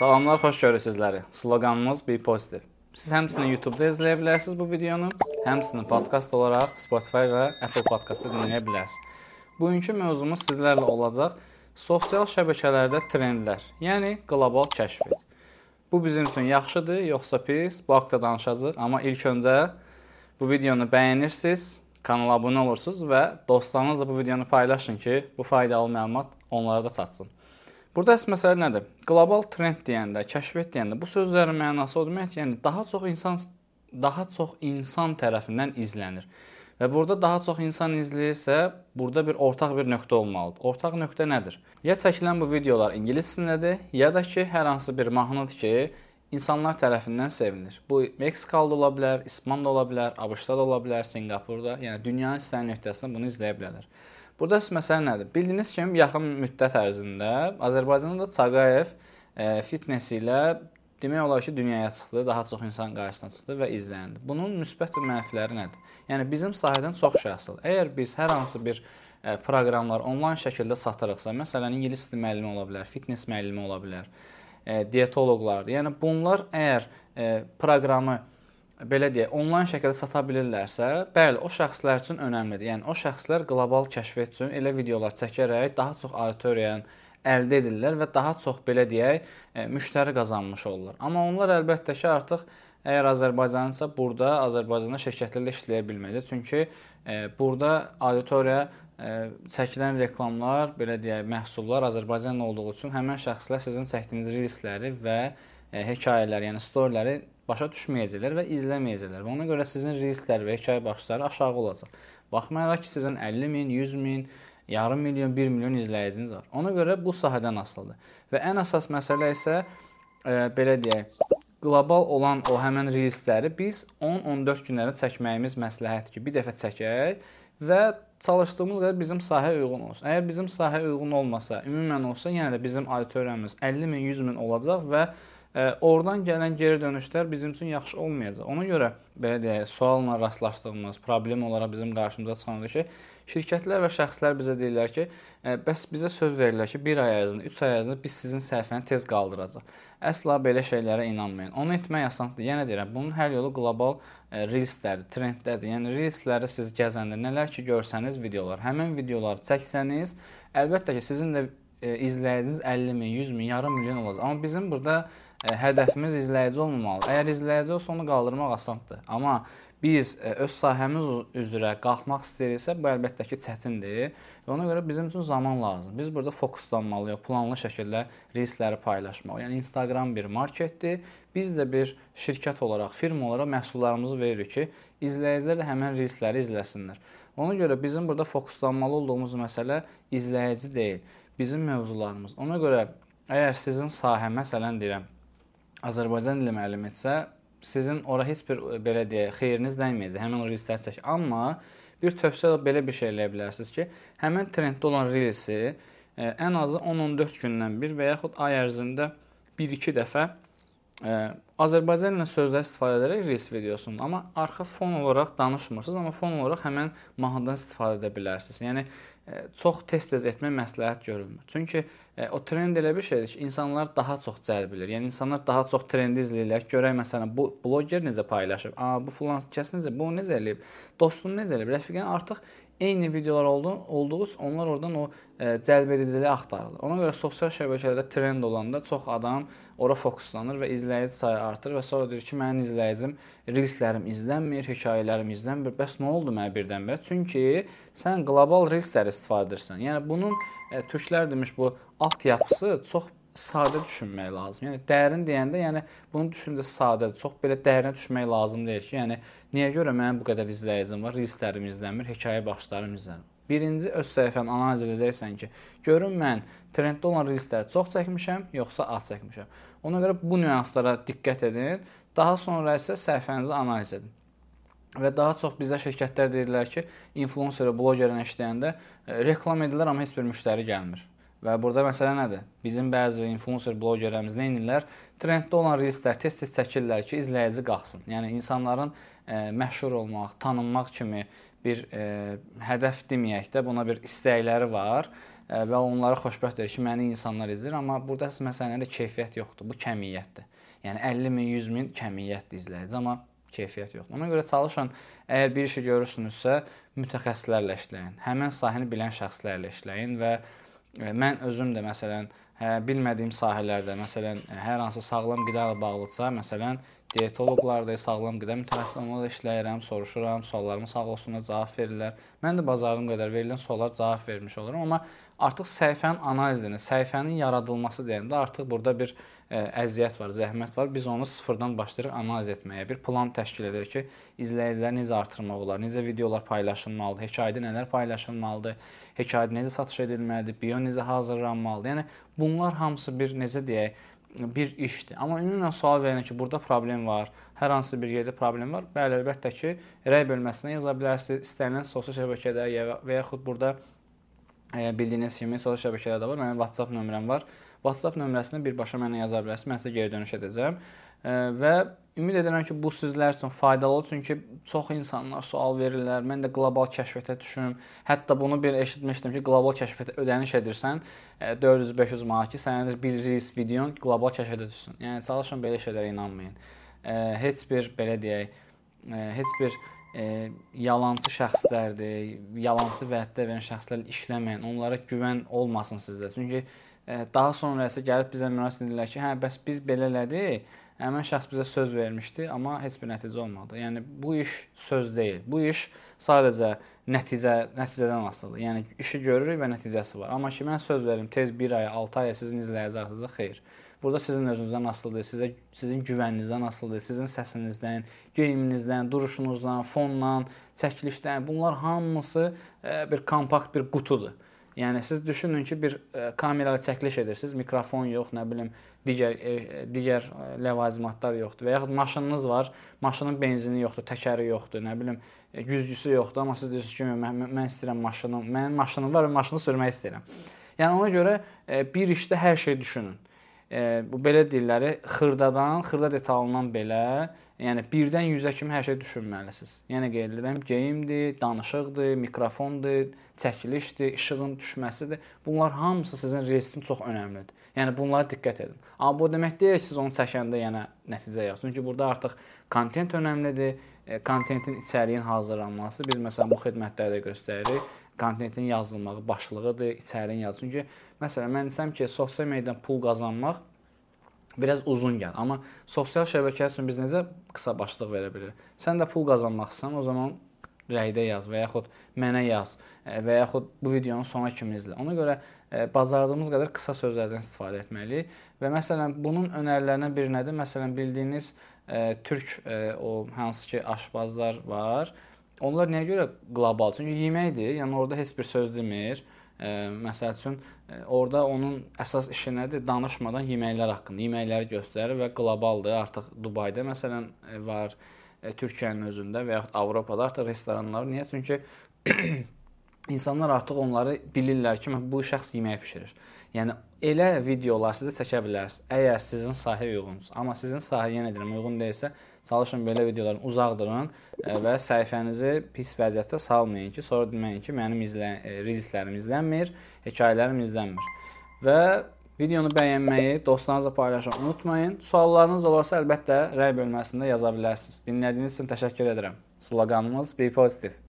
Salamlar, xoş görürük sizləri. Sloqanımız Be Positive. Siz həmçinin YouTube-da izləyə bilərsiniz bu videonu, həmçinin podkast olaraq Spotify və Apple Podcast-da dinləyə bilərsiniz. Bugünkü mövzumuz sizlərlə olacaq sosial şəbəkələrdə trendlər, yəni qlobal kəşf. Bu bizim üçün yaxşıdır, yoxsa pis? Bu haqqda danışacağıq, amma ilk öncə bu videonu bəyənirsiniz, kanala abunə olursunuz və dostlarınızla bu videonu paylaşın ki, bu faydalı məlumat onlara da çatsın. Burada əsas məsələ nədir? Qlobal trend deyəndə, kəşfiyyat deyəndə bu sözlərin mənası o deməkdir, yəni daha çox insan daha çox insan tərəfindən izlənir. Və burada daha çox insan izləyirsə, burada bir ortaq bir nöqtə olmalıdır. Ortaq nöqtə nədir? Ya çəkilən bu videolar ingilis dilindədir, ya da ki, hər hansı bir mahnıdır ki, insanlar tərəfindən sevilir. Bu Meksikalı da ola bilər, İspan da ola bilər, ABŞ-da da ola bilər, Sinqapurda, yəni dünyanın istənilən nöqtəsində bunu izləyə bilərlər. Burada məsələ nədir? Bildiyiniz kimi yaxın müddət ərzində Azərbaycanda da Çağayev e, fitness ilə demək olar ki, dünyaya çıxdı, daha çox insan qarşısına çıxdı və izləndi. Bunun müsbət və mənfiləri nədir? Yəni bizim sahədən çox şey asılıdır. Əgər biz hər hansı bir e, proqramlar onlayn şəkildə satırıqsa, məsələn, ingilis dili müəllimi ola bilər, fitness müəllimi ola bilər, e, dietoloqlardır. Yəni bunlar əgər proqramı belə deyək, onlayn şəkildə sata bilirlərsə, bəli, o şəxslər üçün önəmlidir. Yəni o şəxslər qlobal kəşfiyyat üçün elə videolar çəkərək daha çox auditoriyanı əldə edirlər və daha çox belə deyək, e, müştəri qazanmış olurlar. Amma onlar əlbəttə ki, artıq əgər Azərbaycansa, burada Azərbaycanda şirkətlərlə işləyə bilməyəcək. Çünki e, burada auditoriya e, çəkilən reklamlar, belə deyək, məhsullar Azərbaycanlı olduğu üçün həmin şəxslər sizin çəkdiyiniz reelsləri və hekayələri, yəni storyləri başa düşməyəcəklər və izləməyəcəklər. Və ona görə sizin risklər və hekayə baxışları aşağı olacaq. Baxmayaraq ki, sizin 50 min, 100 min, yarım milyon, 1 milyon izləyiciniz var. Ona görə bu sahədən asılıdır. Və ən əsas məsələ isə e, belə deyək, qlobal olan o həmin riskləri biz 10-14 günlərə çəkməyimiz məsləhətdir ki, bir dəfə çəkək və çalışdığımız qədər bizim sahəyə uyğun olsun. Əgər bizim sahəyə uyğun olmasa, ümumən olsa, yenə də bizim auditoriyamız 50 min, 100 min olacaq və Oradan gələn geri dönüşlər bizim üçün yaxşı olmayacaq. Ona görə belə deyək, sualla rastlaşdığımız problem olaraq bizim qarşımıza çıxandır ki, şirkətlər və şəxslər bizə deyirlər ki, bəs bizə söz verirlər ki, 1 ay ərzində, 3 ay ərzində biz sizin səhifəni tez qaldıracağıq. Əsla belə şeylərə inanmayın. Onu etmək asandır. Yenə deyirəm, bunun hər yolu qlobal reelslərdir, trendlərdir. Yəni reelsləri siz gəzəndə nələr ki görsəniz videolar, həmin videoları çəksəniz, əlbəttə ki, sizin də izləyiciniz 50 min, 100 min, yarım milyon olacaq. Amma bizim burada hədəfimiz izləyici olmamalıdır. Əgər izləyici olsa onu qaldırmaq asandır. Amma biz öz sahəmiz üzrə qalxmaq istəyiriksə, bu əlbəttə ki, çətindir və ona görə bizim üçün zaman lazımdır. Biz burada fokuslanmalıyıq, planlı şəkildə riskləri paylaşmaq. Yəni Instagram bir marketdir. Biz də bir şirkət olaraq, firma olaraq məhsullarımızı veririk ki, izləyicilər də həmin riskləri izləsinlər. Ona görə bizim burada fokuslanmalı olduğumuz məsələ izləyici deyil, bizim mövzularımız. Ona görə əgər sizin sahə məsələn deyirəm, Azərbaycan dili müəllimi etsə, sizin ora heç bir belə deyək, xeyriniz dəyməyəcək. Həmin o reelsləri çək. Amma bir tövsiyə belə bir şey eləyə bilərsiniz ki, həmin trenddə olan reelsi e, ən azı 10-14 gündən bir və yaxud ay ərzində 1-2 dəfə ə, e, Azərbaycan ilə sözlər istifadə edərək reels videosunu, amma arxa fon olaraq danışmırsınız, amma fon olaraq həmin mahnıdan istifadə edə bilərsiniz. Yəni çox tez-tez etmək məsləhət görülmür. Çünki e, o trend elə bir şeydir ki, insanlar daha çox cəlb edir. Yəni insanlar daha çox trendi izləyirlər. Görək məsələn bu bloger necə paylaşıb, a bu filan kəs necə, bu necə eləyib, dostunu necə eləyib. Rəfiqən artıq eyni videolar oldu, olduğu üçün onlar oradan o e, cəlbediciliyi axtarırlar. Ona görə sosial şəbəkələrdə trend olanda çox adam ora fokuslanır və izləyici sayı artır və sonra deyir ki, mənim izləyicim reelslərim izlənmir, hekayələrim izlənmir. Bəs nə oldu mənə birdən-birə? Çünki sən qlobal reelslər istifadə edirsən. Yəni bunun e, türklər demiş bu altyapısı çox sadə düşünmək lazım. Yəni dərin deyəndə, yəni bunun düşüncəsi sadədir. Çox belə dərinə düşmək lazım deyil ki, yəni niyə görə mənim bu qədər izləyicim var, reelslərim izlənmir, hekayə baxışlarım izlənmir. Birinci öz səhifəni analiz edəcəksən ki, görüm mən trenddə olan reelsləri çox çəkmişəm, yoxsa az çəkmişəm. Ona görə bu nüanslara diqqət edin. Daha sonra isə səhifənizi analiz edin. Və daha çox bizdə şirkətlər deyirlər ki, influencer, blogerin işləyəndə e, reklam edirlər, amma heç bir müştəri gəlmir. Və burada məsələ nədir? Bizim bəzi influencer blogerlərimiz nə edirlər? Trenddə olan reelslər tez-tez çəkirlər ki, izləyici qalxsın. Yəni insanların e, məşhur olmaq, tanınmaq kimi bir e, hədəf deməyək də, buna bir istəkləri var. Və onları xoşbəxt edir ki, məni insanlar izləyir, amma burada əsas məsələdə keyfiyyət yoxdur, bu kəmiyyətdir. Yəni 50 min, 100 min kəmiyyətdir izləyici, amma keyfiyyət yoxdur. Ona görə çalışın, əgər bir işi görürsünüzsə, mütəxəssislərlə işləyin. Həmin sahəni bilən şəxslərlə işləyin və mən özüm də məsələn hə, bilmədiyim sahələrdə, məsələn, hər hansı sağlam qida ilə bağlıdsa, məsələn, dietoloqlardır, sağlam qida mütəxəssisləri ilə işləyirəm, soruşuram, suallarımı sağ olsunlar cavab verirlər. Mən də bacardığım qədər verilən suallara cavab vermiş oluram, amma artıq səhifənin analizini, səhifənin yaradılması deyəndə artıq burada bir e, əziyyət var, zəhmət var. Biz onu sıfırdan başlayırıq analiz etməyə. Bir plan təşkil edirik ki, izləyiciləri necə artırmaq olar, necə videolar paylaşılmalıdır, hekayədə nələr paylaşılmalıdır, hekayədə necə satış edilməlidir, bio necə hazırlanmalıdır. Yəni bunlar hamısı bir necə deyək, bir işdir. Amma ümumən sual verin ki, burada problem var, hər hansı bir yerdə problem var. Bəli, əlbəttə ki, rəy bölməsinə yaza bilərsiniz. İstənilən sosial şəbəkədə və yaxud burada e, bildiyiniz kimi sosial şəbəkələrdə var. Mənim WhatsApp nömrəm var. WhatsApp nömrəsini birbaşa mənə yaza bilərsiniz. Mən sizə geri dönüş edəcəm. Və ümid edirəm ki, bu sizlər üçün faydalı olur, çünki çox insanlar sual verirlər. Mən də qlobal kəşfiyyata düşüm. Hətta bunu bir eşitmişdim ki, qlobal kəşfiyyata ödəniş edirsən 400-500 manat ki, sənə bir reels videon qlobal kəşfiyyata düşsün. Yəni çalışın belə şeylərə inanmayın. Heç bir belə deyək, heç bir e, yalançı şəxslərdir, yalançı vəddə verən şəxslərlə işləməyin, onlara güvən olmasın sizdə. Çünki e, daha sonra isə gəlib bizə müraciət edirlər ki, hə, bəs biz belə elədik Həmin şəxs bizə söz vermişdi, amma heç bir nəticə olmadı. Yəni bu iş söz deyil. Bu iş sadəcə nəticə nəticədən asılıdır. Yəni işi görürük və nəticəsi var. Amma ki mən söz verim tez 1 ay, 6 aya sizin izləyəcəksiniz, xeyr. Burada sizin özünüzdən asılıdır, sizə sizin güvəninizdən asılıdır, sizin səsinizdən, geyiminizdən, duruşunuzdan, fondan, çəkilişdən. Bunlar hamısı e, bir kompakt bir qutudur. Yəni siz düşünün ki, bir e, kamera ilə çəkiliş edirsiniz, mikrofon yox, nə bilim, digər e, digər ləvazimatlar yoxdur və yaxud maşınınız var, maşının benzini yoxdur, təkəri yoxdur, nə bilim, güzgüsü yoxdur, amma siz deyirsiniz ki, mən, mən istəyirəm maşınım, mənim maşınım var və maşını sürmək istəyirəm. Yəni ona görə bir işdə hər şey düşünün. Bu belə deyirləri, xırdadan, xırda detalından belə Yəni 1-dən 100-ə kimi hər şey düşünməlisiniz. Yəni qeyd edirəm, geyimdir, danışıqdır, mikrofondur, çəkilişdir, işığın düşməsidir. Bunlar hamısı sizin reelsin çox önəmlidir. Yəni bunlara diqqət edin. Amma bu demək deyil siz onu çəkəndə yəni nəticə yox. Çünki burada artıq kontent önəmlidir. E, kontentin içəriyin hazırlanması biz məsələn bu xidmətlərdə göstəririk. Kontentin yazılmağı başlığıdır, içəriyin yazı. Çünki məsələn mən desəm ki, sosial mediadan pul qazanmaq biraz uzun gəl. Amma sosial şəbəkə üçün biz necə qısa başlıq verə bilirik? Sən də pul qazanmaqsan, o zaman rəydə yaz və yaxud mənə yaz e, və yaxud bu videonun sona kimi izlə. Ona görə e, bacardığımız qədər qısa sözlərdən istifadə etməliyik və məsələn bunun önərilərindən biri nədir? Məsələn bildiyiniz e, türk o hansı ki aşbazlar var. Onlar nəyə görə qlobal? Çünki yeməkdir. Yəni orada heç bir söz demir. Məsəl üçün orada onun əsas işi nədir? Danışmadan yeməklər haqqında, yeməkləri göstərir və qlobaldır. Artıq Dubayda məsələn var, Türkiyənin özündə və yaxud Avropada artıq restoranlar. Niyə? Çünki insanlar artıq onları bilirlər ki, bu şəxs yemək bişirir. Yəni elə videolar sizə çəkə bilərsiniz, əgər sizin sahəyə uyğunsa. Amma sizin sahəyə yenə deyirəm, uyğun deyilsə, çalışın belə videolardan uzaq durun e, və səhifənizi pis vəziyyətdə salmayın ki, sonra deməyin ki, mənim izlə e, reelslərim izlənmir, hekayələrim izlənmir. Və videonu bəyənməyi, dostlarınızla paylaşmayı unutmayın. Suallarınız olarsa əlbəttə rəy bölməsində yaza bilərsiniz. Dinlədiyiniz üçün təşəkkür edirəm. Sloqanımız Be Positive.